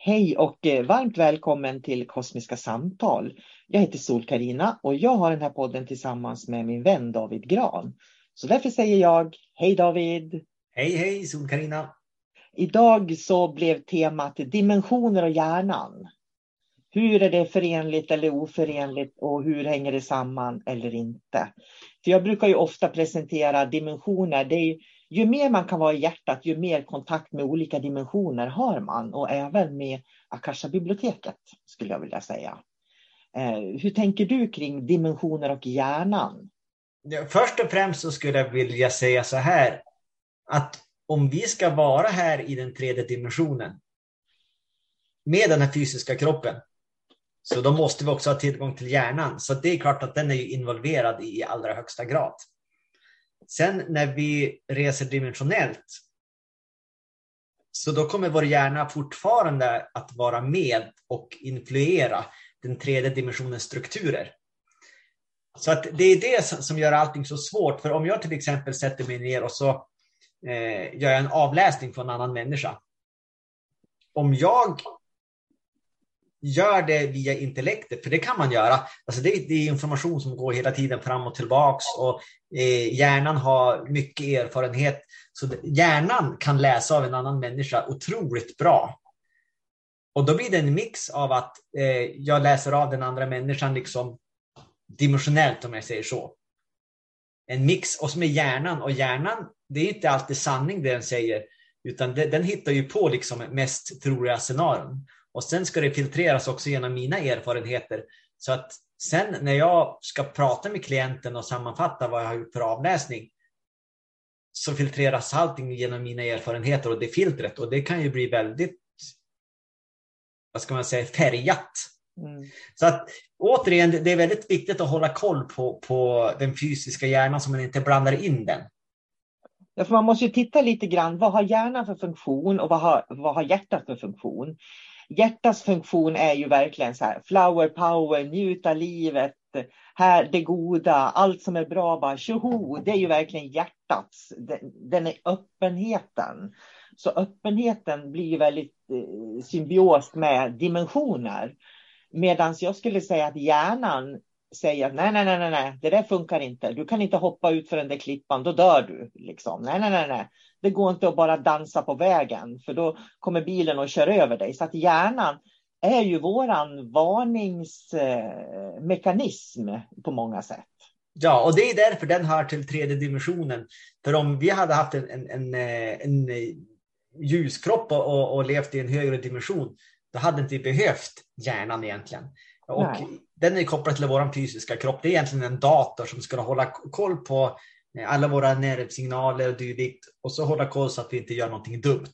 Hej och eh, varmt välkommen till Kosmiska samtal. Jag heter sol karina och jag har den här podden tillsammans med min vän David Gran. Så därför säger jag hej David! Hej hej sol karina Idag så blev temat dimensioner och hjärnan. Hur är det förenligt eller oförenligt och hur hänger det samman eller inte? För jag brukar ju ofta presentera dimensioner. Det är ju mer man kan vara i hjärtat, ju mer kontakt med olika dimensioner har man och även med Akasha-biblioteket skulle jag vilja säga. Eh, hur tänker du kring dimensioner och hjärnan? Först och främst så skulle jag vilja säga så här att om vi ska vara här i den tredje dimensionen med den här fysiska kroppen så då måste vi också ha tillgång till hjärnan. Så det är klart att den är involverad i allra högsta grad. Sen när vi reser dimensionellt så då kommer vår hjärna fortfarande att vara med och influera den tredje dimensionens strukturer. Så att det är det som gör allting så svårt. För om jag till exempel sätter mig ner och så eh, gör jag en avläsning på en annan människa. Om jag gör det via intellektet, för det kan man göra. Alltså det, det är information som går hela tiden fram och tillbaks och eh, hjärnan har mycket erfarenhet. Så hjärnan kan läsa av en annan människa otroligt bra. Och då blir det en mix av att eh, jag läser av den andra människan liksom dimensionellt om jag säger så. En mix och som är hjärnan och hjärnan, det är inte alltid sanning det den säger, utan det, den hittar ju på liksom mest troliga scenarion. Och sen ska det filtreras också genom mina erfarenheter. Så att sen när jag ska prata med klienten och sammanfatta vad jag har gjort för avläsning så filtreras allting genom mina erfarenheter och det filtret och det kan ju bli väldigt vad ska man säga, färgat Mm. Så att återigen, det är väldigt viktigt att hålla koll på, på den fysiska hjärnan så man inte blandar in den. Ja, för man måste ju titta lite grann, vad har hjärnan för funktion och vad har, vad har hjärtat för funktion? Hjärtats funktion är ju verkligen så här, flower power, njuta livet, här det goda, allt som är bra, bara tjoho, det är ju verkligen hjärtats, den, den är öppenheten. Så öppenheten blir ju väldigt eh, symbios med dimensioner. Medan jag skulle säga att hjärnan säger att nej, nej, nej, nej, det där funkar inte. Du kan inte hoppa ut för den där klippan, då dör du. Liksom. Nej, nej, nej, nej. Det går inte att bara dansa på vägen, för då kommer bilen och kör över dig. Så att hjärnan är ju våran varningsmekanism på många sätt. Ja, och det är därför den hör till tredje dimensionen. För om vi hade haft en, en, en, en ljuskropp och, och levt i en högre dimension, då hade inte vi behövt hjärnan egentligen. Och den är kopplad till vår fysiska kropp. Det är egentligen en dator som ska hålla koll på eh, alla våra nervsignaler och dylikt och så hålla koll så att vi inte gör någonting dumt.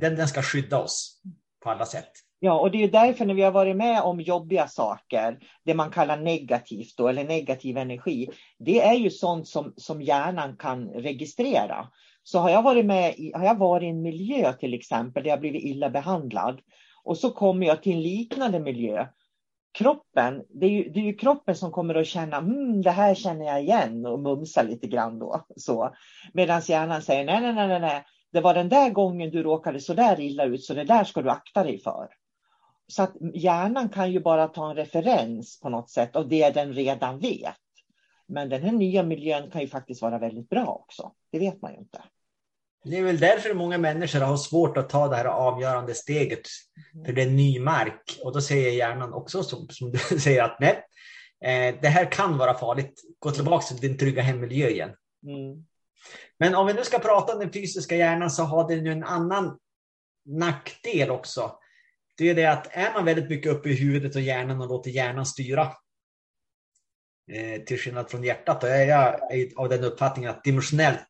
Den, den ska skydda oss på alla sätt. Ja, och det är därför när vi har varit med om jobbiga saker, det man kallar negativt då, eller negativ energi, det är ju sånt som, som hjärnan kan registrera. Så har jag varit med i, har jag varit i en miljö till exempel där jag blivit illa behandlad och så kommer jag till en liknande miljö. Kroppen, det är ju, det är ju kroppen som kommer att känna, mm, det här känner jag igen och mumsa lite grann då. Så. Medan hjärnan säger, nej, nej, nej, nej, det var den där gången du råkade så där illa ut, så det där ska du akta dig för. Så att hjärnan kan ju bara ta en referens på något sätt av det den redan vet. Men den här nya miljön kan ju faktiskt vara väldigt bra också. Det vet man ju inte. Det är väl därför många människor har svårt att ta det här avgörande steget. För det är ny mark. Och då säger hjärnan också som, som du säger att nej, eh, det här kan vara farligt. Gå tillbaka till din trygga hemmiljö igen. Mm. Men om vi nu ska prata om den fysiska hjärnan så har den ju en annan nackdel också. Det är det att är man väldigt mycket uppe i huvudet och hjärnan och låter hjärnan styra eh, till skillnad från hjärtat, då är jag av den uppfattningen att dimensionellt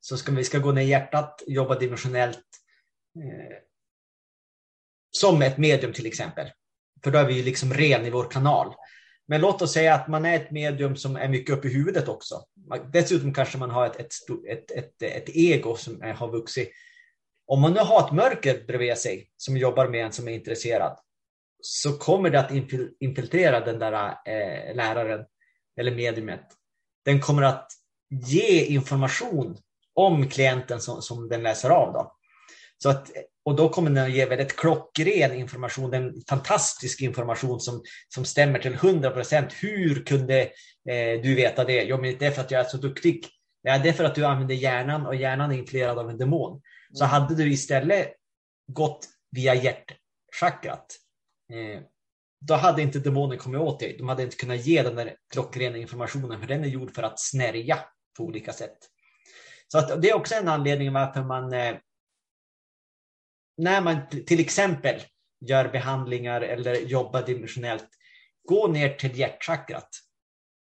så ska vi ska gå ner i hjärtat, jobba dimensionellt eh, som ett medium till exempel. För då är vi liksom ren i vår kanal. Men låt oss säga att man är ett medium som är mycket uppe i huvudet också. Dessutom kanske man har ett, ett, ett, ett, ett ego som är, har vuxit. Om man nu har ett mörker bredvid sig som jobbar med en som är intresserad så kommer det att infiltrera den där eh, läraren eller mediumet. Den kommer att ge information om klienten som, som den läser av. Då. Så att, och då kommer den att ge väldigt klockren information, en fantastisk information som, som stämmer till 100 procent. Hur kunde eh, du veta det? Jo, men det är för att jag är så duktig. Ja, det är för att du använder hjärnan och hjärnan är influerad av en demon. Så mm. hade du istället gått via hjärtchakrat, eh, då hade inte demonen kommit åt dig. De hade inte kunnat ge den där klockrena informationen, för den är gjord för att snärja på olika sätt. Så att det är också en anledning varför man eh, när man till exempel gör behandlingar eller jobbar dimensionellt, gå ner till hjärtchakrat.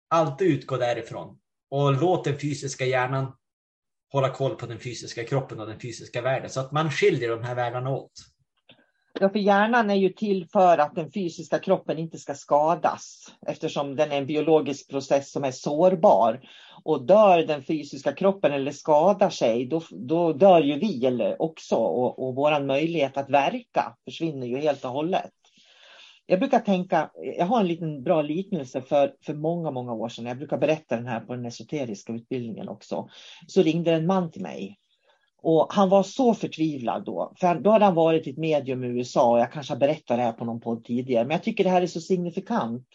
Alltid utgå därifrån och låt den fysiska hjärnan hålla koll på den fysiska kroppen och den fysiska världen så att man skiljer de här världarna åt. Ja, för hjärnan är ju till för att den fysiska kroppen inte ska skadas eftersom den är en biologisk process som är sårbar. Och dör den fysiska kroppen eller skadar sig, då, då dör ju vi också och, och vår möjlighet att verka försvinner ju helt och hållet. Jag brukar tänka, jag har en liten bra liknelse för, för många, många år sedan. Jag brukar berätta den här på den esoteriska utbildningen också. Så ringde en man till mig och han var så förtvivlad då, för då hade han varit i ett medium i USA och jag kanske har berättat det här på någon podd tidigare, men jag tycker det här är så signifikant.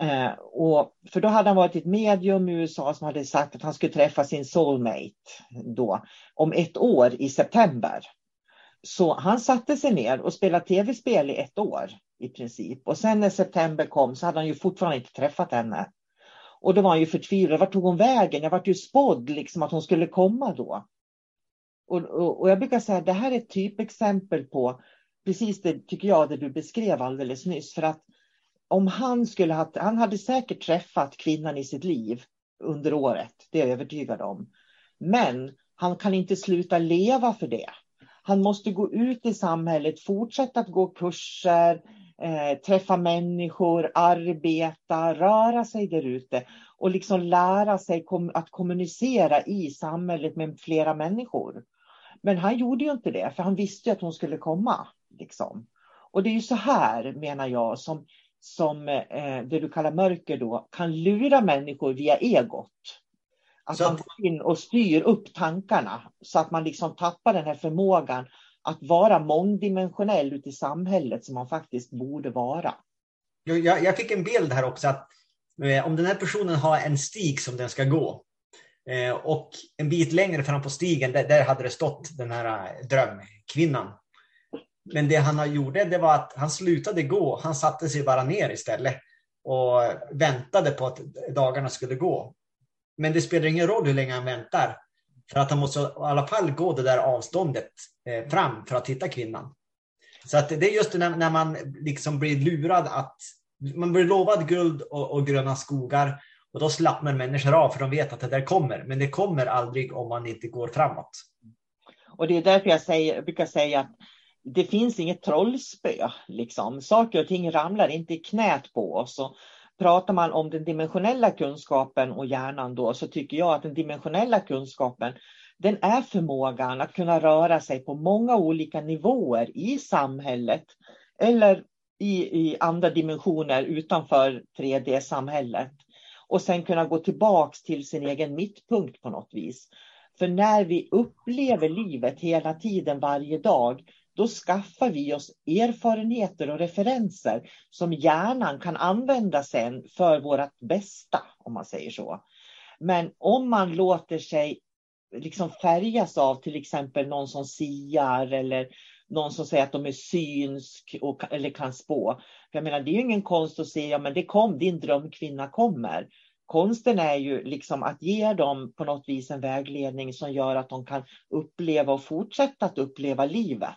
Eh, och, för då hade han varit i ett medium i USA som hade sagt att han skulle träffa sin soulmate då, om ett år i september. Så han satte sig ner och spelade tv-spel i ett år i princip. Och sen när september kom så hade han ju fortfarande inte träffat henne. Och då var han ju förtvivlad. Vart tog hon vägen? Jag vart ju spådd liksom att hon skulle komma då. Och, och, och, jag brukar säga att det här är ett typexempel på precis det, tycker jag, det du beskrev alldeles nyss. För att om han skulle ha, han hade säkert träffat kvinnan i sitt liv under året, det är jag övertygad om. Men han kan inte sluta leva för det. Han måste gå ut i samhället, fortsätta att gå kurser, eh, träffa människor, arbeta, röra sig där ute och liksom lära sig kom att kommunicera i samhället med flera människor. Men han gjorde ju inte det, för han visste att hon skulle komma. Liksom. Och det är ju så här, menar jag, som, som eh, det du kallar mörker då, kan lura människor via egot. Att så... man går in och styr upp tankarna så att man liksom tappar den här förmågan att vara mångdimensionell ute i samhället som man faktiskt borde vara. Jag, jag fick en bild här också att eh, om den här personen har en stig som den ska gå eh, och en bit längre fram på stigen där, där hade det stått den här eh, drömkvinnan. Men det han gjorde det var att han slutade gå, han satte sig bara ner istället och väntade på att dagarna skulle gå. Men det spelar ingen roll hur länge han väntar. För att han måste i alla fall gå det där avståndet eh, fram för att hitta kvinnan. Så att det är just när, när man liksom blir lurad att man blir lovad guld och, och, gröna skogar och då slappnar människor av för de vet att det där kommer. Men det kommer aldrig om man inte går framåt. Och det är därför jag, säger, jag brukar säga att det finns inget trollspö. Liksom. Saker och ting ramlar inte i knät på oss. Och pratar man om den dimensionella kunskapen och hjärnan då så tycker jag att den dimensionella kunskapen den är förmågan att kunna röra sig på många olika nivåer i samhället eller i, i andra dimensioner utanför 3D-samhället. Och sen kunna gå tillbaks till sin egen mittpunkt på något vis. För när vi upplever livet hela tiden varje dag då skaffar vi oss erfarenheter och referenser som hjärnan kan använda sen för vårt bästa, om man säger så. Men om man låter sig liksom färgas av till exempel någon som siar eller någon som säger att de är synsk och, eller kan spå. För jag menar, det är ju ingen konst att säga, men det kom, din drömkvinna kommer. Konsten är ju liksom att ge dem på något vis en vägledning som gör att de kan uppleva och fortsätta att uppleva livet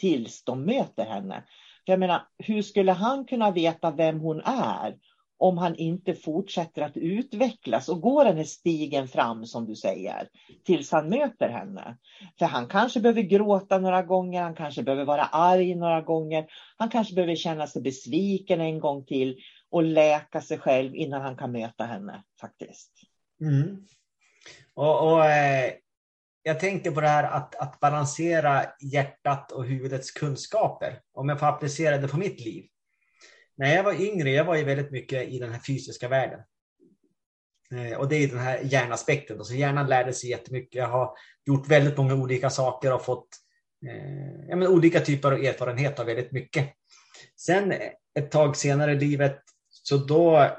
tills de möter henne. För jag menar, hur skulle han kunna veta vem hon är om han inte fortsätter att utvecklas och går den här stigen fram som du säger tills han möter henne. För han kanske behöver gråta några gånger, han kanske behöver vara arg några gånger, han kanske behöver känna sig besviken en gång till och läka sig själv innan han kan möta henne faktiskt. Mm. Och, och eh, jag tänker på det här att, att balansera hjärtat och huvudets kunskaper. Om jag får applicera det på mitt liv. När jag var yngre, jag var ju väldigt mycket i den här fysiska världen. Eh, och det är den här hjärnaspekten. Så hjärnan lärde sig jättemycket. Jag har gjort väldigt många olika saker och fått eh, ja, men olika typer av erfarenhet av väldigt mycket. Sen ett tag senare i livet, så då,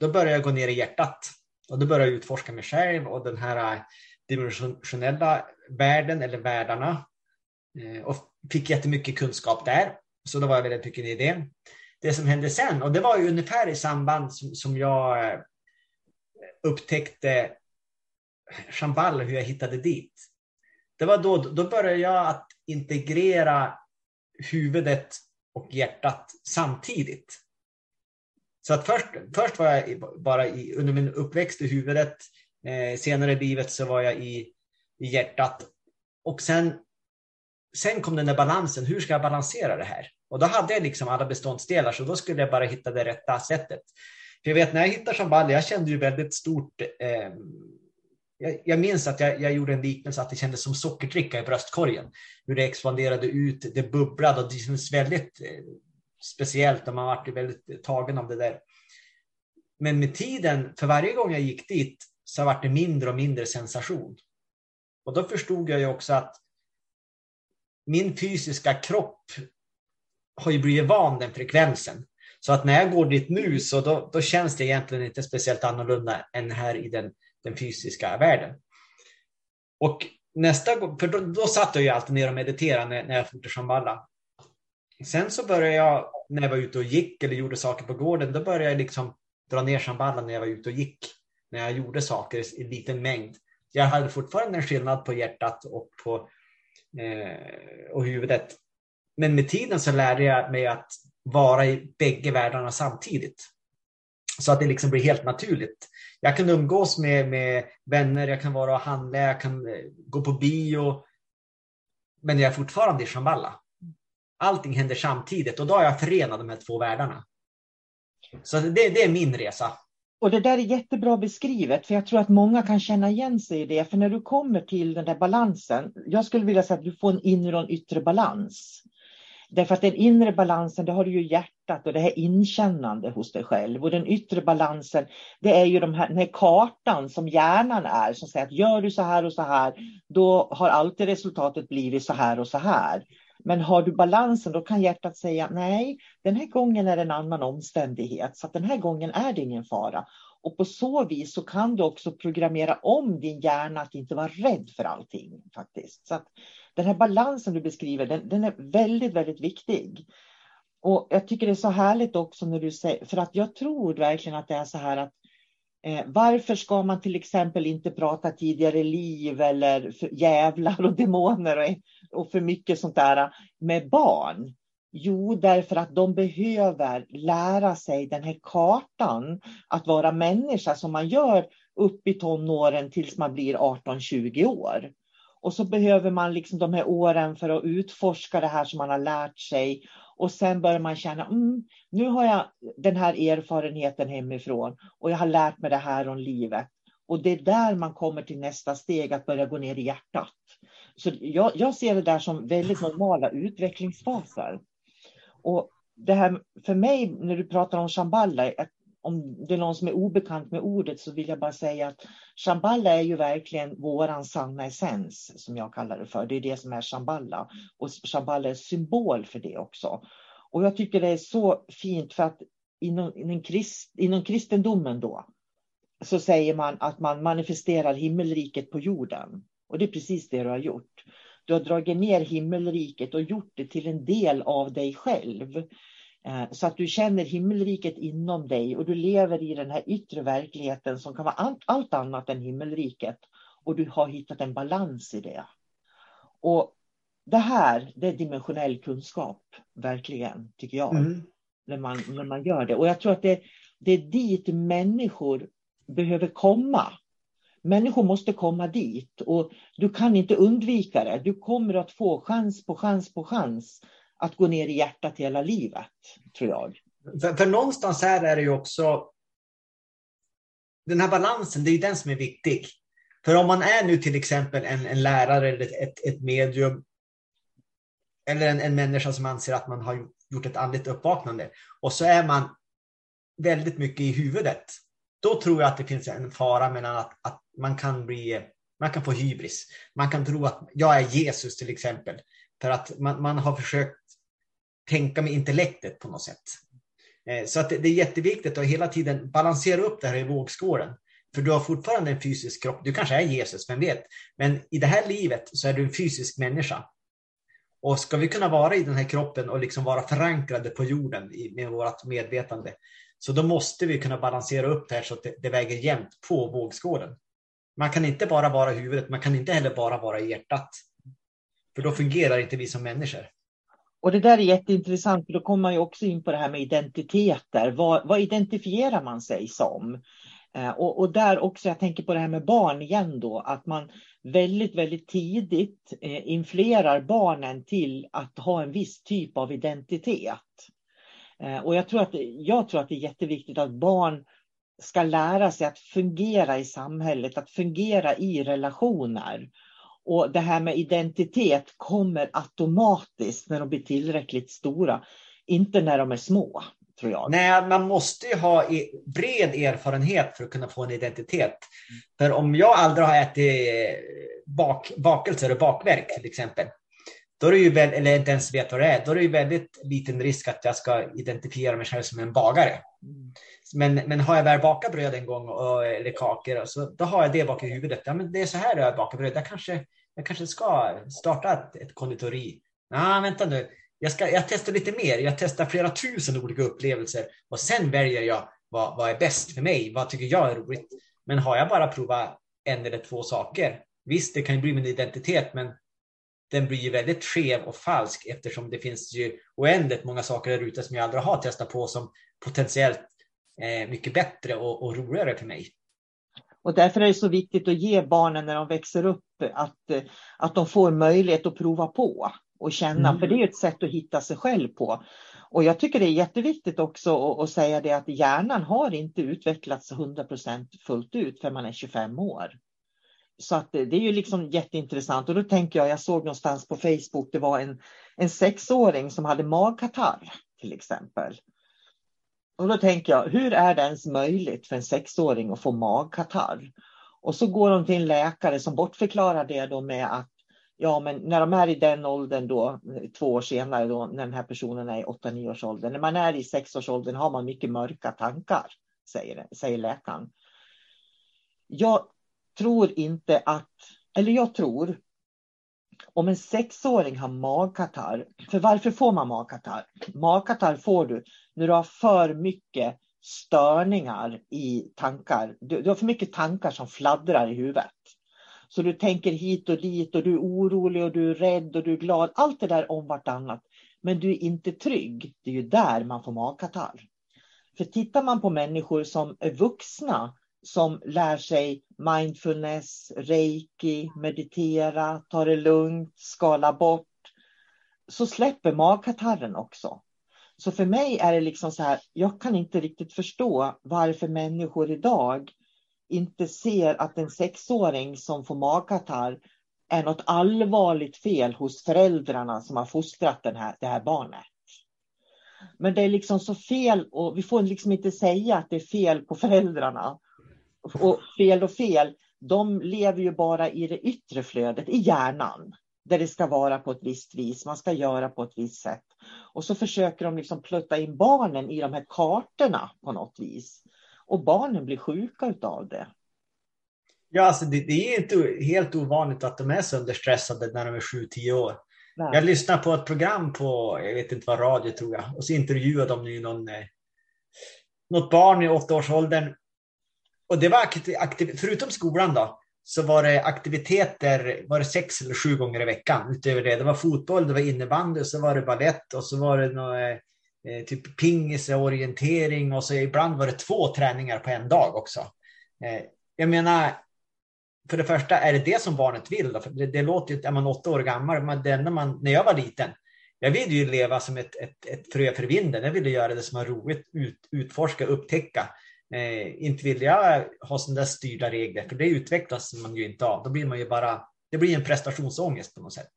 då började jag gå ner i hjärtat. Och då började jag utforska mig själv och den här eh, dimensionella världen eller världarna eh, och fick jättemycket kunskap där. Så då var jag väldigt mycket i det. Det som hände sen, och det var ju ungefär i samband som, som jag eh, upptäckte Chambal, hur jag hittade dit. Det var då, då började jag att integrera huvudet och hjärtat samtidigt. Så att först, först var jag bara i, under min uppväxt i huvudet Eh, senare i livet så var jag i, i hjärtat. Och sen, sen kom den där balansen. Hur ska jag balansera det här? Och då hade jag liksom alla beståndsdelar, så då skulle jag bara hitta det rätta sättet. För jag vet när jag hittar Shambhala, jag kände ju väldigt stort eh, jag, jag, minns att jag, jag, gjorde en liknelse att det kändes som sockerdricka i bröstkorgen. Hur det expanderade ut, det bubblade och det kändes väldigt eh, speciellt och man var väldigt tagen av det där. Men med tiden, för varje gång jag gick dit, så vart det mindre och mindre sensation. Och då förstod jag ju också att min fysiska kropp har ju blivit van den frekvensen. Så att när jag går dit nu så då, då känns det egentligen inte speciellt annorlunda än här i den, den fysiska världen. Och nästa gång, för då, då satt jag ju alltid ner och mediterade när, när jag for till Shambhala. Sen så började jag, när jag var ute och gick eller gjorde saker på gården, då började jag liksom dra ner Shambhala när jag var ute och gick när jag gjorde saker i liten mängd. Jag hade fortfarande en skillnad på hjärtat och på Eh, och huvudet. Men med tiden så lärde jag mig att vara i bägge världarna samtidigt. Så att det liksom blir helt naturligt. Jag kan umgås med, med vänner, jag kan vara och handla, jag kan eh, gå på bio. Men jag är fortfarande i Shamballa. Allting händer samtidigt och då har jag förenat de här två världarna. Så det, det är min resa. Och det där är jättebra beskrivet, för jag tror att många kan känna igen sig i det. För när du kommer till den där balansen, jag skulle vilja säga att du får en inre och en yttre balans. Därför att den inre balansen, det har du ju hjärtat och det här inkännande hos dig själv. Och den yttre balansen, det är ju de här, den här kartan som hjärnan är, som säger att gör du så här och så här, då har alltid resultatet blivit så här och så här. Men har du balansen, då kan hjärtat säga nej, den här gången är det en annan omständighet, så att den här gången är det ingen fara. Och på så vis så kan du också programmera om din hjärna att inte vara rädd för allting. faktiskt. Så att den här balansen du beskriver, den, den, är väldigt, väldigt viktig. Och jag tycker det är så härligt också när du säger, för att jag tror verkligen att det är så här att eh, varför ska man till exempel inte prata tidigare liv eller djävlar jävlar och demoner och, och för mycket sånt där eh, med barn? Jo, därför att de behöver lära sig den här kartan att vara människa som man gör upp i tonåren tills man blir 18-20 år. Och så behöver man liksom de här åren för att utforska det här som man har lärt sig. Och sen börjar man känna, mm, nu har jag den här erfarenheten hemifrån och jag har lärt mig det här om livet. Och det är där man kommer till nästa steg, att börja gå ner i hjärtat. Så jag, jag ser det där som väldigt normala utvecklingsfaser. Och det här, för mig, när du pratar om Shambhala, om det är någon som är obekant med ordet så vill jag bara säga att Shamballa är ju verkligen våran sanna essens, som jag kallar det för. Det är det som är Shamballa. Och Shamballa är symbol för det också. Och jag tycker det är så fint för att inom, inom, krist, inom kristendomen då, så säger man att man manifesterar himmelriket på jorden. Och det är precis det du har gjort. Du har dragit ner himmelriket och gjort det till en del av dig själv. Eh, så att du känner himmelriket inom dig och du lever i den här yttre verkligheten som kan vara allt, allt annat än himmelriket. Och du har hittat en balans i det. Och det här, det är dimensionell kunskap, verkligen, tycker jag. Mm. När, man, när man gör det. Och jag tror att det, det är dit människor behöver komma. Människor måste komma dit och du kan inte undvika det. Du kommer att få chans på chans på chans att gå ner i hjärtat hela livet, tror jag. För, för någonstans här är det ju också den här balansen, det är den som är viktig. För om man är nu till exempel en, en lärare eller ett, ett medium eller en, en människa som anser att man har gjort ett andligt uppvaknande och så är man väldigt mycket i huvudet. Då tror jag att det finns en fara mellan att, att man kan bli man kan få hybris. Man kan tro att jag är Jesus till exempel. För att man, man har försökt tänka med intellektet på något sätt. Eh, så att det är jätteviktigt att hela tiden balansera upp det här i vågskålen. För du har fortfarande en fysisk kropp. Du kanske är Jesus, vem vet? Men i det här livet så är du en fysisk människa. Och ska vi kunna vara i den här kroppen och liksom vara förankrade på jorden med vårt medvetande, så då måste vi kunna balansera upp det här så att det, det väger jämnt på vågskålen. Man kan inte bara vara i huvudet, man kan inte heller bara vara i hjärtat. För då fungerar inte vi som människor. Och det där är jätteintressant, för då kommer man ju också in på det här med identiteter. Vad, vad identifierar man sig som? Eh, och, och, där också, jag tänker på det här med barn igen då, att man väldigt, väldigt tidigt eh, influerar barnen till att ha en viss typ av identitet. Eh, och jag tror, att, jag tror att det är jätteviktigt att barn ska lära sig att fungera i samhället, att fungera i relationer. Och det här med identitet kommer automatiskt när de blir tillräckligt stora, inte när de är små. Tror jag. Nej, man måste ju ha bred erfarenhet för att kunna få en identitet. För om jag aldrig har ätit bak, bakelser och bakverk till exempel, då är det ju, eller inte ens vet vad det är, då är det ju väldigt liten risk att jag ska identifiera mig själv som en bagare. Mm. Men, men har jag väl bakat bröd en gång, och, eller kakor, så, då har jag det bak i huvudet. Ja, men det är så här jag bakar bröd. Jag kanske, jag kanske ska starta ett, ett konditori. Nej, vänta nu. Jag, ska, jag testar lite mer. Jag testar flera tusen olika upplevelser och sen väljer jag vad, vad är bäst för mig. Vad tycker jag är roligt? Men har jag bara provat en eller två saker, visst, det kan ju bli min identitet, men den blir ju väldigt skev och falsk eftersom det finns ju oändligt många saker där ute som jag aldrig har testat på som potentiellt eh, mycket bättre och, och roligare för mig. Och därför är det så viktigt att ge barnen när de växer upp att, att de får möjlighet att prova på. och känna, mm. för det är ett sätt att hitta sig själv på. Och jag tycker det är jätteviktigt också att, att säga det att hjärnan har inte utvecklats 100% fullt ut för man är 25 år. Så att det, det är ju liksom jätteintressant och då tänker jag, jag såg någonstans på Facebook, det var en, en sexåring som hade magkatarr till exempel. Och då tänker jag, hur är det ens möjligt för en sexåring att få magkatarr? Och så går de till en läkare som bortförklarar det då med att ja, men när de är i den åldern då, två år senare då, när den här personen är i 8-9 års ålder, när man är i sexårsåldern har man mycket mörka tankar, säger, säger läkaren. Jag tror inte att, eller jag tror, om en sexåring har magkatarr, för varför får man magkatarr? Magkatarr får du när du har för mycket störningar i tankar. Du, du har för mycket tankar som fladdrar i huvudet. Så du tänker hit och dit och du är orolig och du är rädd och du är glad. Allt det där om vartannat. Men du är inte trygg. Det är ju där man får magkatarr. För tittar man på människor som är vuxna som lär sig mindfulness, reiki, meditera, ta det lugnt, skala bort, så släpper magkatarren också. Så för mig är det liksom så här, jag kan inte riktigt förstå varför människor idag inte ser att en sexåring som får magkatarr är något allvarligt fel hos föräldrarna som har fostrat den här, det här barnet. Men det är liksom så fel och vi får liksom inte säga att det är fel på föräldrarna. Och fel och fel, de lever ju bara i det yttre flödet, i hjärnan. Där det ska vara på ett visst vis, man ska göra på ett visst sätt. Och så försöker de liksom plutta in barnen i de här kartorna på något vis. Och barnen blir sjuka utav det. Ja, alltså det, det, är inte helt ovanligt att de är sönderstressade när de är 7-10 år. Nej. Jag lyssnade på ett program på, jag vet inte vad, radio tror jag, och så intervjuade de ju någon, eh, något barn i åttaårsåldern. Och det var aktiv, förutom skolan då, så var det aktiviteter, var det sex eller sju gånger i veckan utöver det. Det var fotboll, det var innebandy, och så var det ballett och så var det något, eh, typ pingis, orientering och så ibland var det två träningar på en dag också. Eh, jag menar, för det första, är det det som barnet vill? Då? För det, det låter ju, är man åtta år gammal, man, det enda man, när jag var liten, jag ville ju leva som ett, ett, ett frö för vinden. Jag ville göra det som var roligt, ut, utforska, upptäcka. Eh, inte vill jag ha sådana där styrda regler, för det utvecklas man ju inte av. Då blir man ju bara, det blir en prestationsångest på något sätt.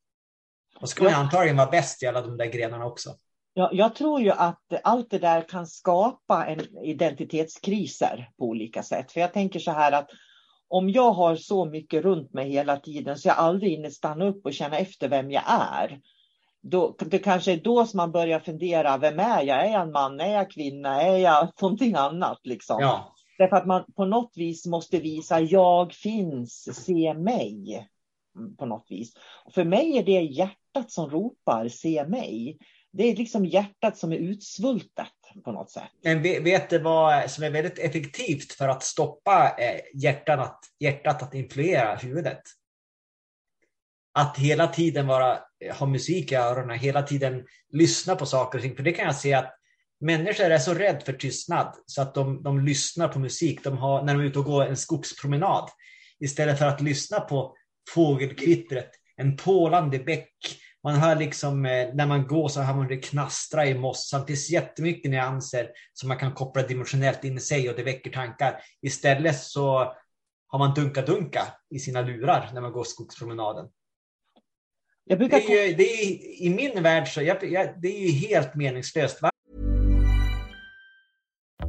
Och så ska man antagligen vara bäst i alla de där grenarna också. Ja, jag tror ju att allt det där kan skapa en identitetskriser på olika sätt. För jag tänker så här att om jag har så mycket runt mig hela tiden så jag aldrig hinner stanna upp och känna efter vem jag är. Då, det kanske är då som man börjar fundera, vem är jag? Är jag en man? Är jag kvinna? Är jag någonting annat? Liksom? Ja. Därför att man på något vis måste visa, jag finns, se mig. På något vis. Och för mig är det hjärtat som ropar, se mig. Det är liksom hjärtat som är utsvultet på något sätt. Men vet du vad som är väldigt effektivt för att stoppa eh, hjärtat, att, hjärtat att influera huvudet? Att hela tiden vara, Eh, ha musik i öronen, hela tiden lyssna på saker och ting. För det kan jag se att människor är så rädda för tystnad så att de, de lyssnar på musik de har, när de är ute och går en skogspromenad. Istället för att lyssna på fågelkvittret, en pålande bäck, man hör liksom, eh, när man går så hör man det knastra i mossan. Det finns jättemycket nyanser som man kan koppla dimensionellt in i sig och det väcker tankar. Istället så har man dunka-dunka i sina lurar när man går skogspromenaden. Jag brukar... det är ju, det är, I min värld så jag, jag, det är ju helt meningslöst. Va?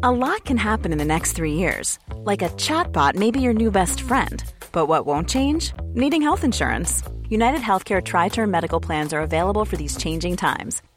A lot can happen in the next three years. Like a chatbot may be your new best friend. But what won't change? Needing health insurance. United Healthcare Tri Term Medical Plans are available for these changing times.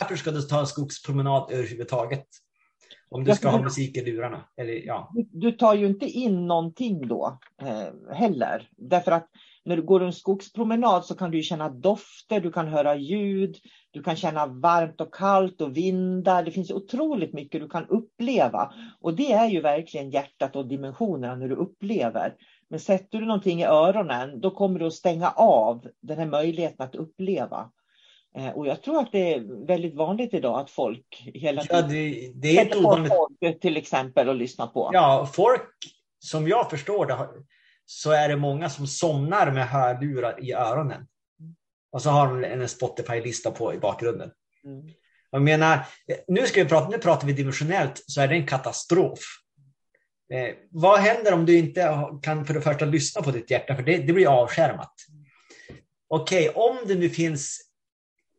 Varför ska du ta en skogspromenad överhuvudtaget? Om du ska ha musik i lurarna. Eller, ja. Du, du tar ju inte in någonting då eh, heller. Därför att när du går en skogspromenad så kan du känna dofter, du kan höra ljud, du kan känna varmt och kallt och vindar. Det finns otroligt mycket du kan uppleva. Och det är ju verkligen hjärtat och dimensionerna när du upplever. Men sätter du någonting i öronen, då kommer du att stänga av den här möjligheten att uppleva. Eh, och jag tror att det är väldigt vanligt idag att folk hela Ja, tiden det, det är på ovanligt. folk till exempel och lyssnar på. Ja, folk som jag förstår det så är det många som somnar med hörlurar i öronen. Och så har de en Spotify-lista på i bakgrunden. Mm. Jag menar, nu, ska vi prata, nu pratar vi dimensionellt så är det en katastrof. Eh, vad händer om du inte kan för det första lyssna på ditt hjärta? För det, det blir avskärmat. Okej, om det nu finns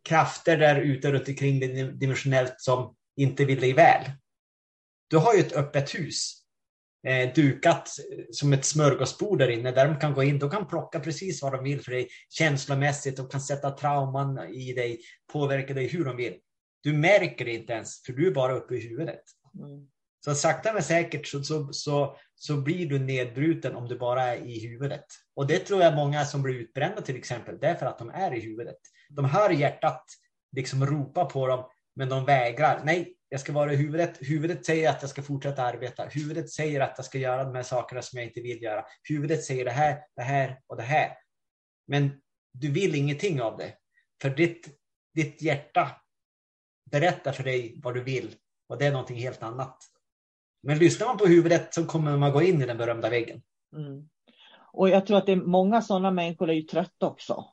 krafter där ute runt omkring dig dimensionellt som inte vill dig väl. Du har ju ett öppet hus. Eh, dukat som ett smörgåsbord där inne där de kan gå in. De kan plocka precis vad de vill för dig känslomässigt. De kan sätta trauman i dig, påverka dig hur de vill. Du märker det inte ens för du är bara uppe i huvudet. Mm. Så sakta men säkert så, så, så, så blir du nedbruten om du bara är i huvudet. Och det tror jag många som blir utbrända till exempel, det är för att de är i huvudet. De hör hjärtat liksom ropa på dem, men de vägrar. Nej, jag ska vara i huvudet. Huvudet säger att jag ska fortsätta arbeta. Huvudet säger att jag ska göra de här sakerna som jag inte vill göra. Huvudet säger det här, det här och det här. Men du vill ingenting av det. För ditt, ditt hjärta berättar för dig vad du vill och det är någonting helt annat. Men lyssnar man på huvudet så kommer man gå in i den berömda väggen. Mm. Och jag tror att det är många sådana människor är ju trötta också.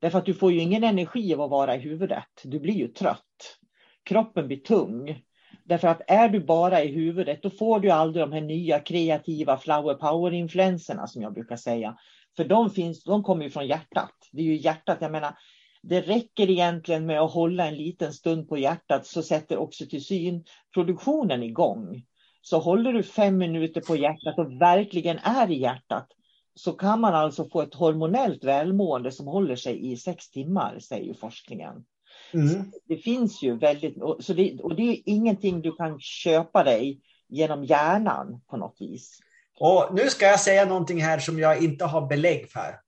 Därför att du får ju ingen energi av att vara i huvudet. Du blir ju trött. Kroppen blir tung. Därför att är du bara i huvudet då får du aldrig de här nya kreativa flower power-influenserna som jag brukar säga. För de, finns, de kommer ju från hjärtat. Det är ju hjärtat, jag menar, det räcker egentligen med att hålla en liten stund på hjärtat så sätter oxytocinproduktionen igång. Så håller du fem minuter på hjärtat och verkligen är i hjärtat så kan man alltså få ett hormonellt välmående som håller sig i sex timmar, säger ju forskningen. Mm. Det finns ju väldigt, så det, och det är ingenting du kan köpa dig genom hjärnan på något vis. Och nu ska jag säga någonting här som jag inte har belägg för.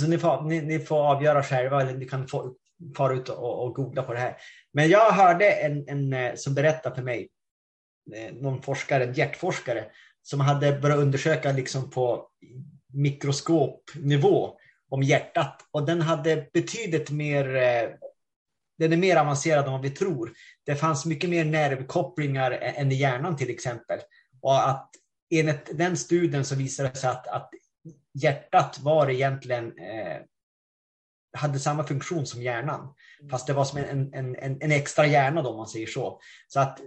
Så ni får, ni, ni får avgöra själva eller ni kan få, fara ut och, och googla på det här. Men jag hörde en, en eh, som berättade för mig, eh, någon forskare, en hjärtforskare, som hade börjat undersöka liksom på mikroskopnivå om hjärtat och den hade betydligt mer eh, den är mer avancerad än vad vi tror. Det fanns mycket mer nervkopplingar än i hjärnan till exempel. Och att enligt den studien så visade det sig att, att hjärtat var egentligen eh, hade samma funktion som hjärnan. Fast det var som en, en, en, en extra hjärna då, om man säger så. Så att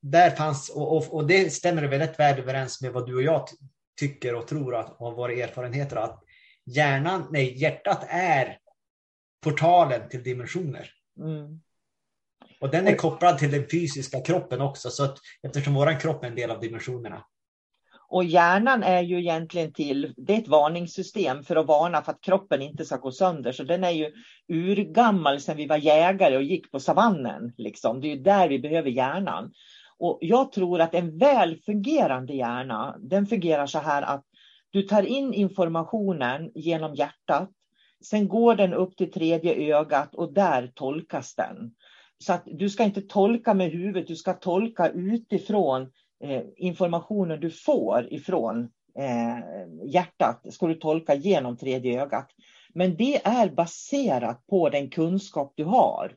där fanns, och, och, och det stämmer väldigt väl överens med vad du och jag tycker och tror att, och våra erfarenheter att hjärnan, nej, hjärtat är portalen till dimensioner. Mm. Och den är kopplad till den fysiska kroppen också, så att, eftersom vår kropp är en del av dimensionerna. Och hjärnan är ju egentligen till, det är ett varningssystem för att varna för att kroppen inte ska gå sönder. Så den är ju urgammal sedan vi var jägare och gick på savannen. Liksom. Det är ju där vi behöver hjärnan. Och jag tror att en väl fungerande hjärna, den fungerar så här att du tar in informationen genom hjärtat. Sen går den upp till tredje ögat och där tolkas den. Så att du ska inte tolka med huvudet, du ska tolka utifrån eh, informationen du får ifrån eh, hjärtat. Ska du tolka genom tredje ögat. Men det är baserat på den kunskap du har.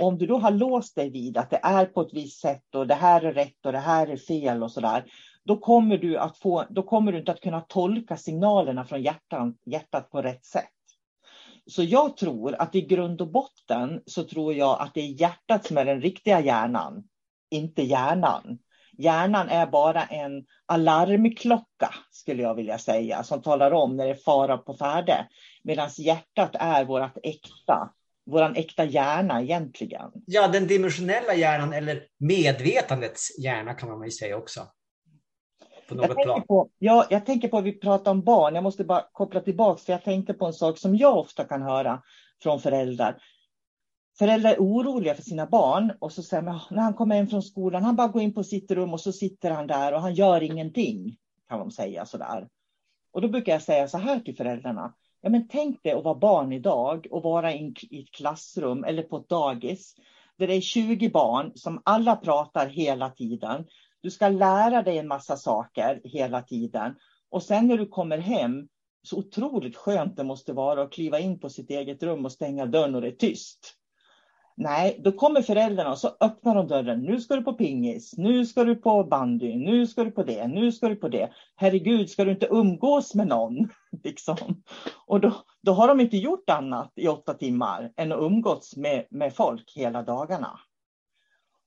Om du då har låst dig vid att det är på ett visst sätt och det här är rätt och det här är fel och sådär. Då kommer du, att få, då kommer du inte att kunna tolka signalerna från hjärtan, hjärtat på rätt sätt. Så jag tror att i grund och botten så tror jag att det är hjärtat som är den riktiga hjärnan, inte hjärnan. Hjärnan är bara en alarmklocka, skulle jag vilja säga, som talar om när det är fara på färde. Medan hjärtat är vårt äkta, vår äkta hjärna egentligen. Ja, den dimensionella hjärnan eller medvetandets hjärna kan man ju säga också. På något jag, tänker på, ja, jag tänker på, vi pratar om barn, jag måste bara koppla tillbaka, för jag tänkte på en sak som jag ofta kan höra från föräldrar. Föräldrar är oroliga för sina barn och så säger man, när han kommer hem från skolan, han bara går in på sitt rum och så sitter han där och han gör ingenting, kan de säga sådär. Och då brukar jag säga så här till föräldrarna, Ja, men tänk dig att vara barn idag och vara i ett klassrum eller på ett dagis där det är 20 barn som alla pratar hela tiden. Du ska lära dig en massa saker hela tiden. Och sen när du kommer hem, så otroligt skönt det måste vara att kliva in på sitt eget rum och stänga dörren och det är tyst. Nej, då kommer föräldrarna och så öppnar de dörren. Nu ska du på pingis, nu ska du på bandy, nu ska du på det, nu ska du på det. Herregud, ska du inte umgås med någon? liksom. Och då, då har de inte gjort annat i åtta timmar än att umgås med, med folk hela dagarna.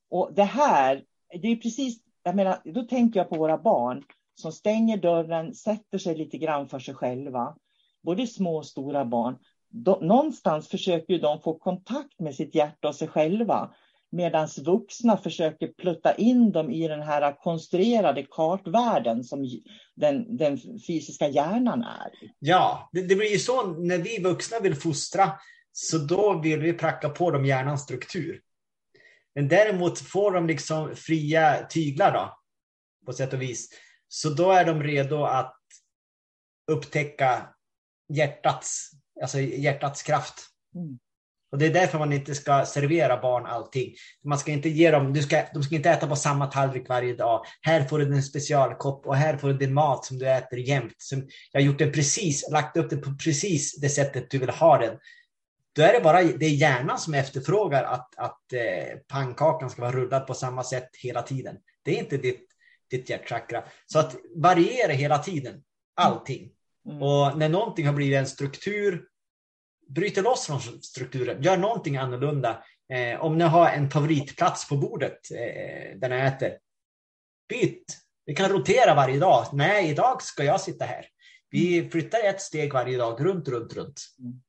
Och det här, det är precis, jag menar, då tänker jag på våra barn som stänger dörren, sätter sig lite grann för sig själva. Både små och stora barn de, någonstans försöker de få kontakt med sitt hjärta och sig själva. Medan vuxna försöker plutta in dem i den här konstruerade kartvärlden som den, den fysiska hjärnan är. Ja, det, det blir ju så när vi vuxna vill fostra, så då vill vi pracka på dem hjärnans struktur. Men däremot får de liksom fria tyglar då, på sätt och vis. Så då är de redo att upptäcka hjärtats alltså hjärtats kraft. Mm. Och Det är därför man inte ska servera barn allting. Man ska inte ge dem, du ska, de ska inte äta på samma tallrik varje dag. Här får du en specialkopp och här får du din mat som du äter jämt. Som jag har gjort den precis, lagt upp den på precis det sättet du vill ha den. Då är det bara det är hjärnan som efterfrågar att, att eh, pannkakan ska vara rullad på samma sätt hela tiden. Det är inte ditt, ditt hjärtchakra. Så att variera hela tiden, allting. Mm. Och när någonting har blivit en struktur, bryter loss från strukturen, gör någonting annorlunda. Eh, om ni har en favoritplats på bordet eh, där ni äter, byt. Vi kan rotera varje dag. Nej, idag ska jag sitta här. Vi mm. flyttar ett steg varje dag, runt, runt, runt. Mm.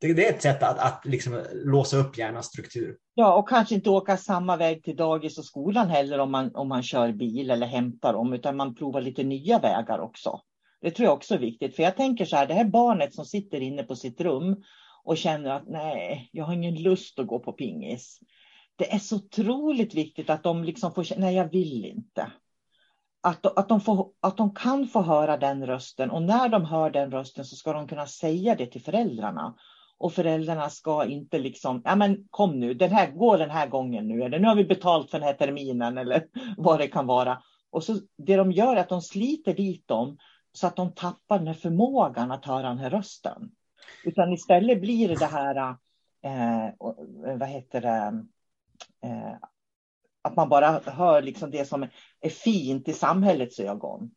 Det, det är ett sätt att, att liksom låsa upp hjärnans struktur. Ja, och kanske inte åka samma väg till dagis och skolan heller om man, om man kör bil eller hämtar dem, utan man provar lite nya vägar också. Det tror jag också är viktigt. För jag tänker så här, det här barnet som sitter inne på sitt rum och känner att nej, jag har ingen lust att gå på pingis. Det är så otroligt viktigt att de liksom får känna, nej jag vill inte. Att, att, de får, att de kan få höra den rösten och när de hör den rösten så ska de kunna säga det till föräldrarna. Och föräldrarna ska inte liksom, ja men kom nu, den här, gå den här gången nu, eller nu har vi betalt för den här terminen eller vad det kan vara. Och så det de gör är att de sliter dit dem så att de tappar den här förmågan att höra den här rösten. Utan istället blir det det här, eh, eh vad heter det, eh, att man bara hör liksom det som är fint i samhällets ögon.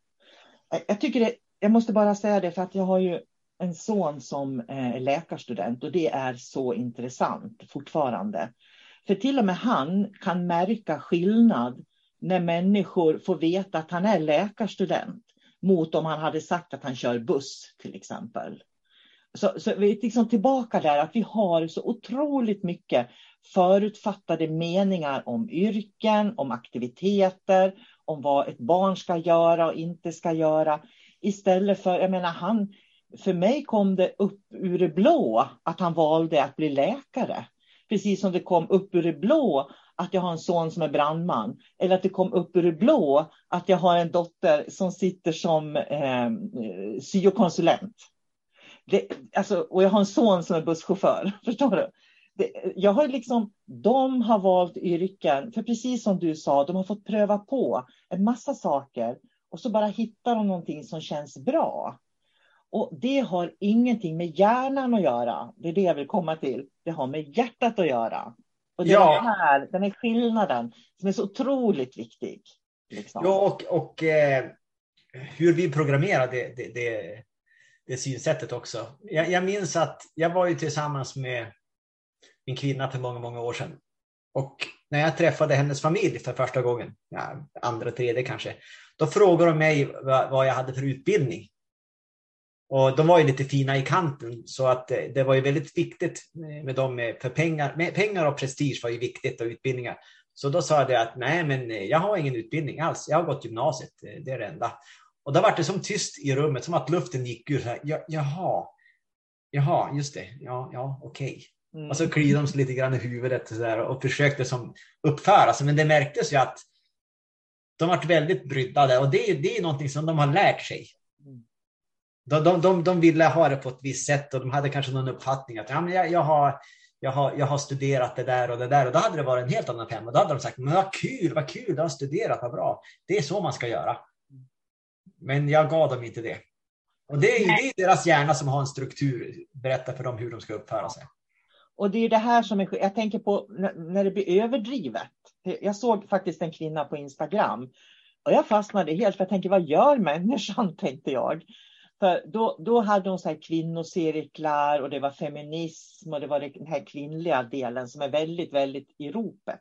Eh, jag tycker det, jag måste bara säga det för att jag har ju en son som eh, är läkarstudent och det är så intressant fortfarande. För till och med han kan märka skillnad när människor får veta att han är läkarstudent mot om han hade sagt att han kör buss till exempel. Så, så vi är liksom tillbaka där att vi har så otroligt mycket förutfattade meningar om yrken, om aktiviteter, om vad ett barn ska göra och inte ska göra. Istället för, jag menar han, för mig kom det upp ur det blå att han valde att bli läkare. Precis som det kom upp ur det blå att jag har en son som är brandman. Eller att det kom upp ur det blå att jag har en dotter som sitter som eh, syokonsulent. Det, alltså, och jag har en son som är busschaufför. Förstår du? Det, jag har liksom, de har valt yrken, för precis som du sa, de har fått pröva på en massa saker och så bara hittar de någonting som känns bra. Och det har ingenting med hjärnan att göra. Det är det jag vill komma till. Det har med hjärtat att göra. Och det ja. är den här, den här skillnaden som är så otroligt viktig. Liksom. Ja, och, och eh, hur vi programmerar det, det, det, det synsättet också. Jag, jag, minns att jag var ju tillsammans med min kvinna för många, många år sedan. Och när jag träffade hennes familj för första gången, ja, andra, tredje kanske, då frågade de mig vad, vad jag hade för utbildning. Och de var ju lite fina i kanten så att eh, det var ju väldigt viktigt med dem, för pengar, med pengar och prestige var ju viktigt och utbildningar. Så då sa jag att nej, men eh, jag har ingen utbildning alls. Jag har gått gymnasiet, eh, det är det enda. Och då var det som tyst i rummet, som att luften gick ur. Så här, jaha, jaha, just det, ja, ja, okej. Okay. Mm. Och så kliade de sig lite grann i huvudet och, så där, och försökte som uppföra sig. Men det märktes ju att de varit väldigt bryddade och det, det är någonting som de har lärt sig. De, de, de, de ville ha det på ett visst sätt och de hade kanske någon uppfattning att ja, men jag, jag, har, jag, har, jag har studerat det där och det där och då hade det varit en helt annan femma. Då hade de sagt, men vad kul, vad kul, du har studerat, vad bra. Det är så man ska göra. Men jag gav dem inte det. Och det är, det är deras hjärna som har en struktur, berättar för dem hur de ska uppföra sig. Och det är det här som är, jag tänker på när det blir överdrivet. Jag såg faktiskt en kvinna på Instagram och jag fastnade helt för jag tänker vad gör människan tänkte jag. För då, då hade hon så här kvinnocirklar och det var feminism och det var den här kvinnliga delen som är väldigt, väldigt i ropet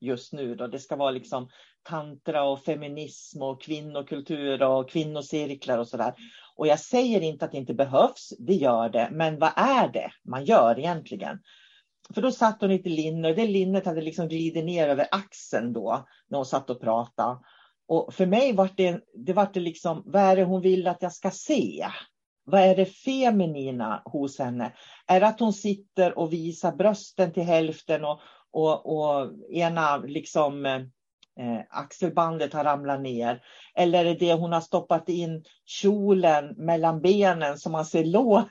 just nu. Då. Det ska vara liksom tantra och feminism och kvinnokultur och kvinnocirklar och sådär. Och jag säger inte att det inte behövs, det gör det. Men vad är det man gör egentligen? För då satt hon i ett linne och det linnet hade liksom glidit ner över axeln då när hon satt och pratade. Och för mig var det, det var det liksom, vad är det hon vill att jag ska se? Vad är det feminina hos henne? Är det att hon sitter och visar brösten till hälften och, och, och ena liksom eh, axelbandet har ramlat ner? Eller är det det hon har stoppat in kjolen mellan benen så man ser låren?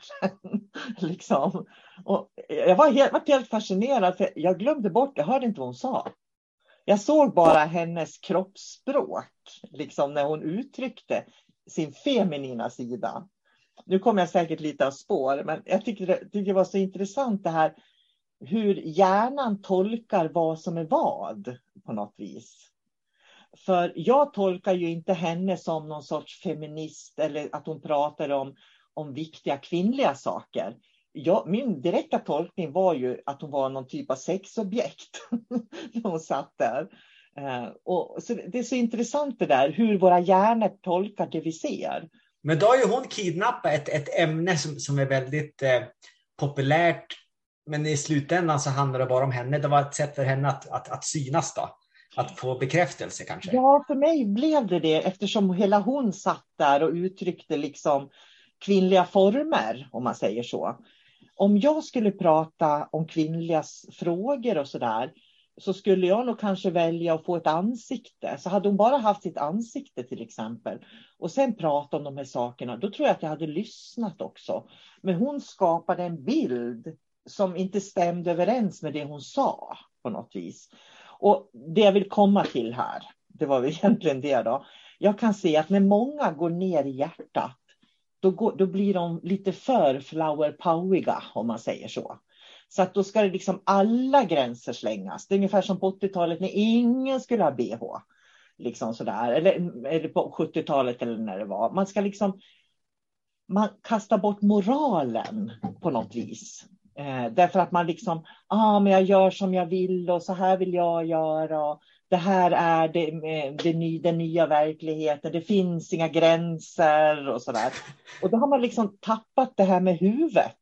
liksom. och jag var helt, var helt fascinerad, för jag glömde bort, jag hörde inte vad hon sa. Jag såg bara hennes kroppsspråk, liksom när hon uttryckte sin feminina sida. Nu kommer jag säkert lite av spår, men jag tycker det, det var så intressant det här hur hjärnan tolkar vad som är vad på något vis. För jag tolkar ju inte henne som någon sorts feminist eller att hon pratar om, om viktiga kvinnliga saker jag, min direkta tolkning var ju att hon var någon typ av sexobjekt när hon satt där. Eh, och, så det är så intressant det där, hur våra hjärnor tolkar det vi ser. Men då har ju hon kidnappat ett, ett ämne som, som är väldigt eh, populärt. Men i slutändan så handlar det bara om henne. Det var ett sätt för henne att, att, att synas då. Att få bekräftelse kanske. Ja, för mig blev det det eftersom hela hon satt där och uttryckte liksom kvinnliga former, om man säger så om jag skulle prata om kvinnliga frågor och så där, så skulle jag nog kanske välja att få ett ansikte. Så hade hon bara haft sitt ansikte till exempel och sen prata om de här sakerna, då tror jag att jag hade lyssnat också. Men hon skapade en bild som inte stämde överens med det hon sa på något vis. Och det jag vill komma till här, det var väl egentligen det då. Jag kan se att när många går ner i hjärtat då, går, då blir de lite för flower powiga om man säger så. Så att då ska det liksom alla gränser slängas. Det är ungefär som på 80-talet när ingen skulle ha bh. Liksom sådär. Eller, eller på 70-talet eller när det var. Man ska liksom man kastar bort moralen på något vis. Eh, därför att man liksom, ah, men jag gör som jag vill och så här vill jag göra det här är det, det ny, den nya verkligheten, det finns inga gränser och sådär. Och då har man liksom tappat det här med huvudet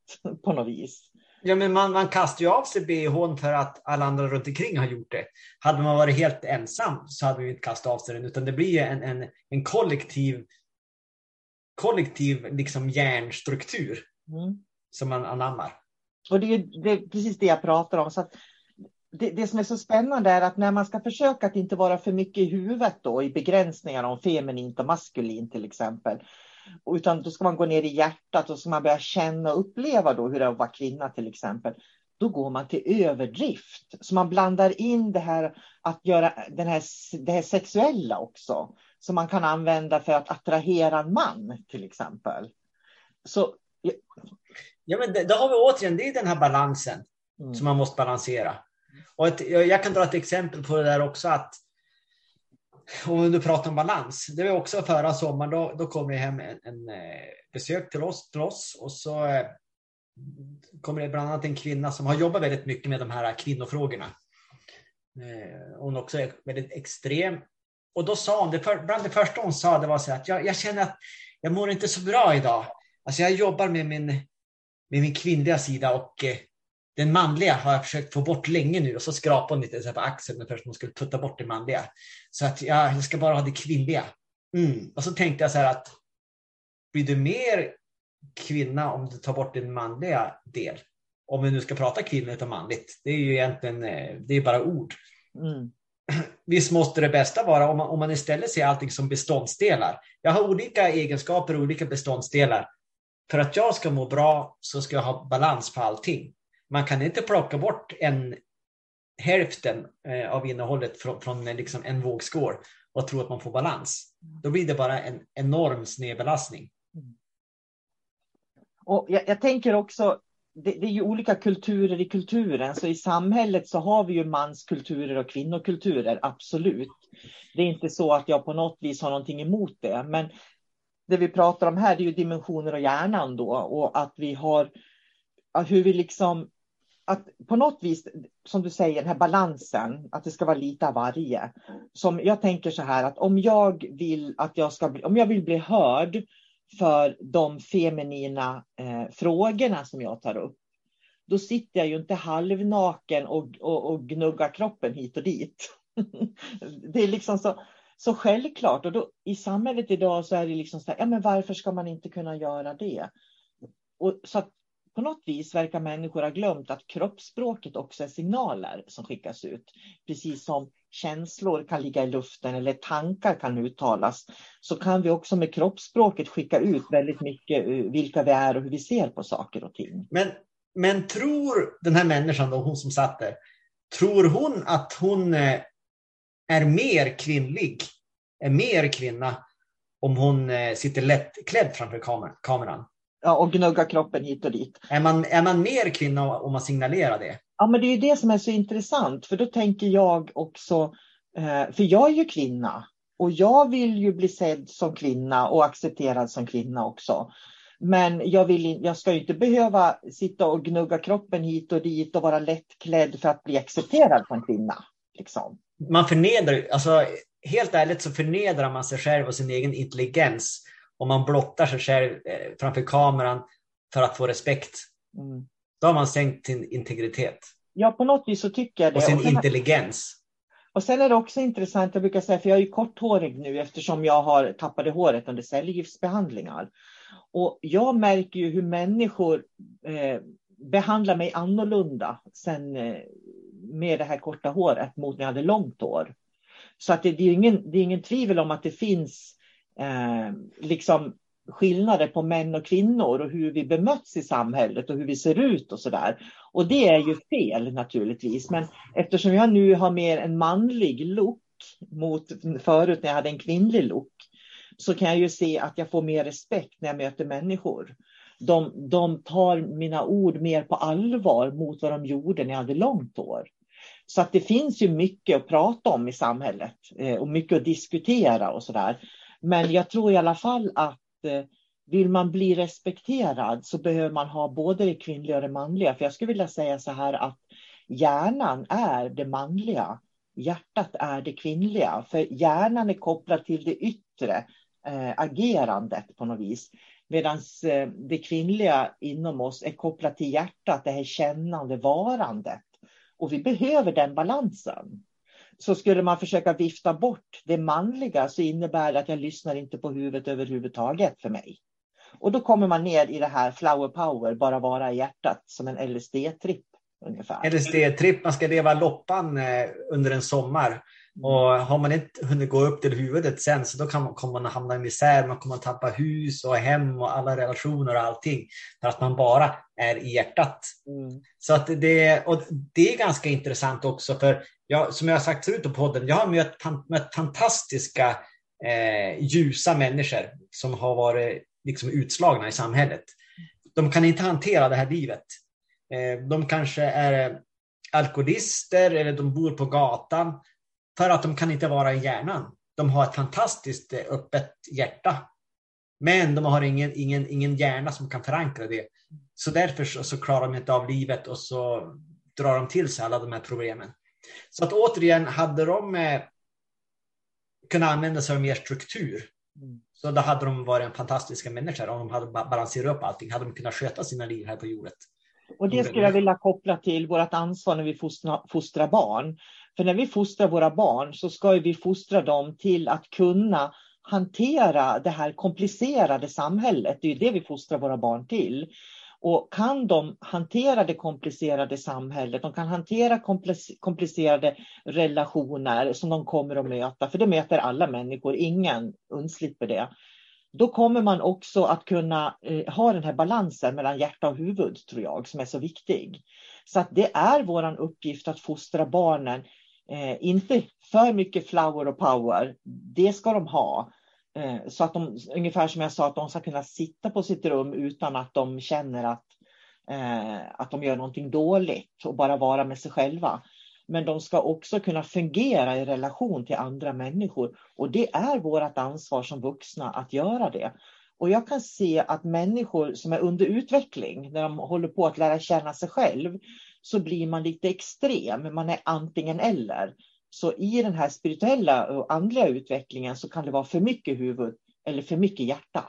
på något vis. Ja, men man, man kastar ju av sig bhn för att alla andra runt omkring har gjort det. Hade man varit helt ensam så hade vi inte kastat av sig den, utan det blir en, en, en kollektiv, kollektiv liksom hjärnstruktur mm. som man anammar. Och det är, det är, precis det jag pratar om. Så att det, det, som är så spännande är att när man ska försöka att inte vara för mycket i huvudet då i begränsningar om feminint och maskulint till exempel. Utan då ska man gå ner i hjärtat och så ska man börja känna och uppleva då hur det är att vara kvinna till exempel. Då går man till överdrift. Så man blandar in det här att göra den här, det här sexuella också. Som man kan använda för att attrahera en man till exempel. Så, ja, men då har vi återigen, det är den här balansen mm. som man måste balansera. Och ett, jag kan dra ett exempel på det där också att om du pratar om balans. Det var också förra sommaren, då, då kom det hem en, en eh, besök till oss, till oss och så eh, kommer det bland annat en kvinna som har jobbat väldigt mycket med de här kvinnofrågorna. Eh, hon också är väldigt extrem. Och då sa hon, det för, bland det första hon sa, det var så att jag, jag känner att jag mår inte så bra idag. Alltså jag jobbar med min, med min kvinnliga sida och den manliga har jag försökt få bort länge nu och så skrapade hon lite på axeln ungefär som hon skulle putta bort det manliga. Så att ja, jag ska bara ha det kvinnliga. Mm. Och så tänkte jag så här att blir du mer kvinna om du tar bort din manliga del? Om vi nu ska prata kvinnligt och manligt. Det är ju egentligen eh, det är bara ord. Mm. Visst måste det bästa vara om man, om man istället ser allting som beståndsdelar. Jag har olika egenskaper och olika beståndsdelar. För att jag ska må bra så ska jag ha balans på allting. Man kan inte plocka bort en hälften eh, av innehållet från, från liksom en vågskål och tro att man får balans. Då blir det bara en enorm snedbelastning. Och jag, jag tänker också, det, det, är ju olika kulturer i kulturen, så i samhället så har vi ju manskulturer och kvinnokulturer, absolut. Det är inte så att jag på något vis har någonting emot det, men det vi pratar om här det är ju dimensioner och hjärnan då och att vi har hur vi liksom att på något vis, som du säger, den här balansen, att det ska vara lite av varje. Som jag tänker så här att om jag vill att jag ska bli, om jag vill bli hörd för de feminina eh, frågorna som jag tar upp, då sitter jag ju inte halvnaken och, och, och gnuggar kroppen hit och dit. det är liksom så, så självklart. Och då, i samhället idag så är det liksom så här, ja men varför ska man inte kunna göra det? Och så att på något vis verkar människor ha glömt att kroppsspråket också är signaler som skickas ut. Precis som känslor kan ligga i luften eller tankar kan uttalas, så kan vi också med kroppsspråket skicka ut väldigt mycket eh, vilka vi är och hur vi ser på saker och ting. Men, men tror den här människan, då, hon som satt där, tror hon att hon eh, är mer kvinnlig, är mer kvinna, om hon eh, sitter lättklädd framför kameran? Ja, och gnugga kroppen hit och dit. Är man, är man mer kvinna om man signalerar det? Ja, men det är det som är så intressant, för då tänker jag också, eh, för jag är ju kvinna och jag vill ju bli sedd som kvinna och accepterad som kvinna också. Men jag, vill, jag ska inte behöva sitta och gnugga kroppen hit och dit och vara lättklädd för att bli accepterad som kvinna. Liksom. Man förnedrar, alltså helt ärligt så förnedrar man sig själv och sin egen intelligens om man blottar sig själv eh, framför kameran för att få respekt. Mm. Då har man sänkt sin integritet. Ja, på något vis så tycker jag det. Och sin och sen, intelligens. Och sen är det också intressant, jag brukar säga, för jag är ju korthårig nu eftersom jag har tappade håret under cellgiftsbehandlingar. Och jag märker ju hur människor eh, behandlar mig annorlunda sen eh, med det här korta håret mot när jag hade långt hår. Så att det, det, är ingen, det är ingen tvivel om att det finns eh, liksom skillnader på män och kvinnor och hur vi bemöts i samhället och hur vi ser ut och så där. Och det är ju fel naturligtvis. Men eftersom jag nu har mer en manlig look mot förut när jag hade en kvinnlig look så kan jag ju se att jag får mer respekt när jag möter människor. De, de tar mina ord mer på allvar mot vad de gjorde när jag hade långt hår. Så att det finns ju mycket att prata om i samhället eh, och mycket att diskutera och sådär. Men jag tror i alla fall att eh, vill man bli respekterad så behöver man ha både det kvinnliga och det manliga. För jag skulle vilja säga så här att hjärnan är det manliga. Hjärtat är det kvinnliga. För hjärnan är kopplad till det yttre eh, agerandet på något vis. Medan eh, det kvinnliga inom oss är kopplat till hjärtat, det här kännande varandet. Och vi behöver den balansen så skulle man försöka vifta bort det manliga så innebär det att jag lyssnar inte på huvudet överhuvudtaget för mig. Och då kommer man ner i det här flower power, bara vara i hjärtat som en LSD-tripp ungefär. LSD-tripp, man ska leva loppan eh, under en sommar. Och har man inte hunnit gå upp till huvudet sen så då kan man, kommer man hamna i misär, man kommer att tappa hus och hem och alla relationer och allting. För att man bara är i hjärtat. Mm. Så att det, och det är ganska intressant också för jag, som jag har sagt förut på podden, jag har mött, mött fantastiska eh, ljusa människor som har varit liksom utslagna i samhället. De kan inte hantera det här livet. Eh, de kanske är alkoholister eller de bor på gatan för att de kan inte vara i hjärnan. De har ett fantastiskt eh, öppet hjärta. Men de har ingen, ingen, ingen hjärna som kan förankra det. Så därför så, så klarar de inte av livet och så drar de till sig alla de här problemen. Så att återigen, hade de eh, kunnat använda sig av mer struktur mm. så då hade de varit en fantastiska människor om de hade balanserat upp allting. Hade de kunnat sköta sina liv här på jorden. Och det skulle jag vilja koppla till vårt ansvar när vi fostrar, fostrar barn. För när vi fostrar våra barn så ska vi fostra dem till att kunna hantera det här komplicerade samhället. Det är det vi fostrar våra barn till. Och kan de hantera det komplicerade samhället, de kan hantera komplicerade relationer som de kommer att möta, för det möter alla människor, ingen undslipper det. Då kommer man också att kunna eh, ha den här balansen mellan hjärta och huvud, tror jag, som är så viktig. Så att det är vår uppgift att fostra barnen Eh, inte för mycket flower och power, det ska de ha. Eh, så att de, ungefär som jag sa, att de ska kunna sitta på sitt rum utan att de känner att, eh, att de gör någonting dåligt och bara vara med sig själva. Men de ska också kunna fungera i relation till andra människor. Och det är vårt ansvar som vuxna att göra det. Och jag kan se att människor som är under utveckling, när de håller på att lära känna sig själv, så blir man lite extrem. Man är antingen eller. Så i den här spirituella och andliga utvecklingen så kan det vara för mycket huvud eller för mycket hjärta.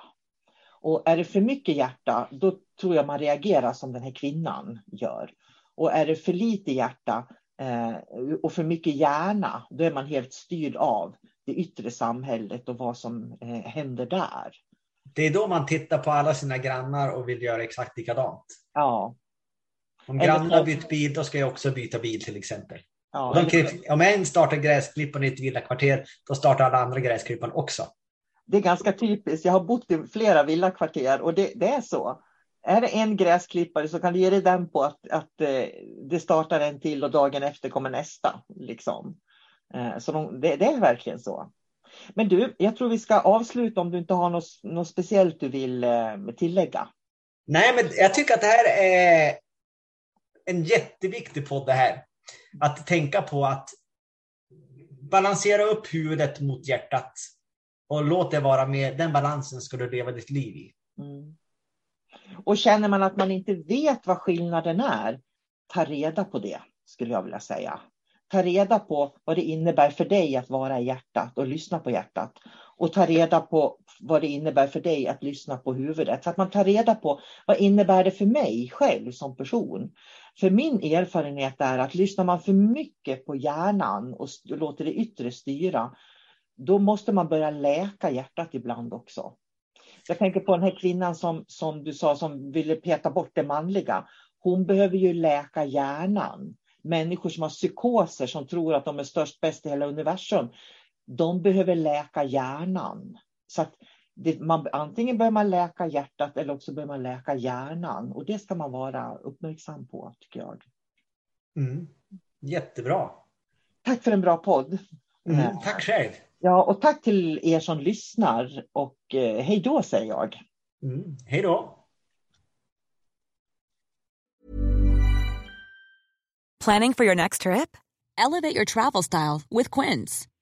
Och är det för mycket hjärta, då tror jag man reagerar som den här kvinnan gör. Och är det för lite hjärta eh, och för mycket hjärna, då är man helt styrd av det yttre samhället och vad som eh, händer där. Det är då man tittar på alla sina grannar och vill göra exakt likadant. Ja, om grannen har bytt bil, då ska jag också byta bil till exempel. Ja, de, om en startar gräsklipparen i ett villakvarter, då startar alla andra gräsklipparen också. Det är ganska typiskt. Jag har bott i flera villakvarter och det, det är så. Är det en gräsklippare så kan du ge dig den på att, att eh, det startar en till och dagen efter kommer nästa. Liksom. Eh, så de, det, det, är verkligen så. Men du, jag tror vi ska avsluta om du inte har något, något speciellt du vill eh, tillägga. Nej, men jag tycker att det här är en jätteviktig podd det här. Att tänka på att balansera upp huvudet mot hjärtat och låt det vara med. Den balansen ska du leva ditt liv i. Mm. Och känner man att man inte vet vad skillnaden är, ta reda på det, skulle jag vilja säga. Ta reda på vad det innebär för dig att vara i hjärtat och lyssna på hjärtat. Och ta reda på vad det innebär för dig att lyssna på huvudet. Så att man tar reda på vad innebär det för mig själv som person. För min erfarenhet är att lyssnar man för mycket på hjärnan och låter det yttre styra, då måste man börja läka hjärtat ibland också. Jag tänker på den här kvinnan som, som du sa som ville peta bort det manliga. Hon behöver ju läka hjärnan. Människor som har psykoser som tror att de är störst, bäst i hela universum, de behöver läka hjärnan. Så att det, man, antingen bör man läka hjärtat eller också bör man läka hjärnan. Och det ska man vara uppmärksam på, tycker jag. Mm. Jättebra. Tack för en bra podd. Mm, tack själv. Ja, och tack till er som lyssnar. Och eh, hej då, säger jag. Mm, hej då. Planning for your next trip? Elevate your travel style with Quince.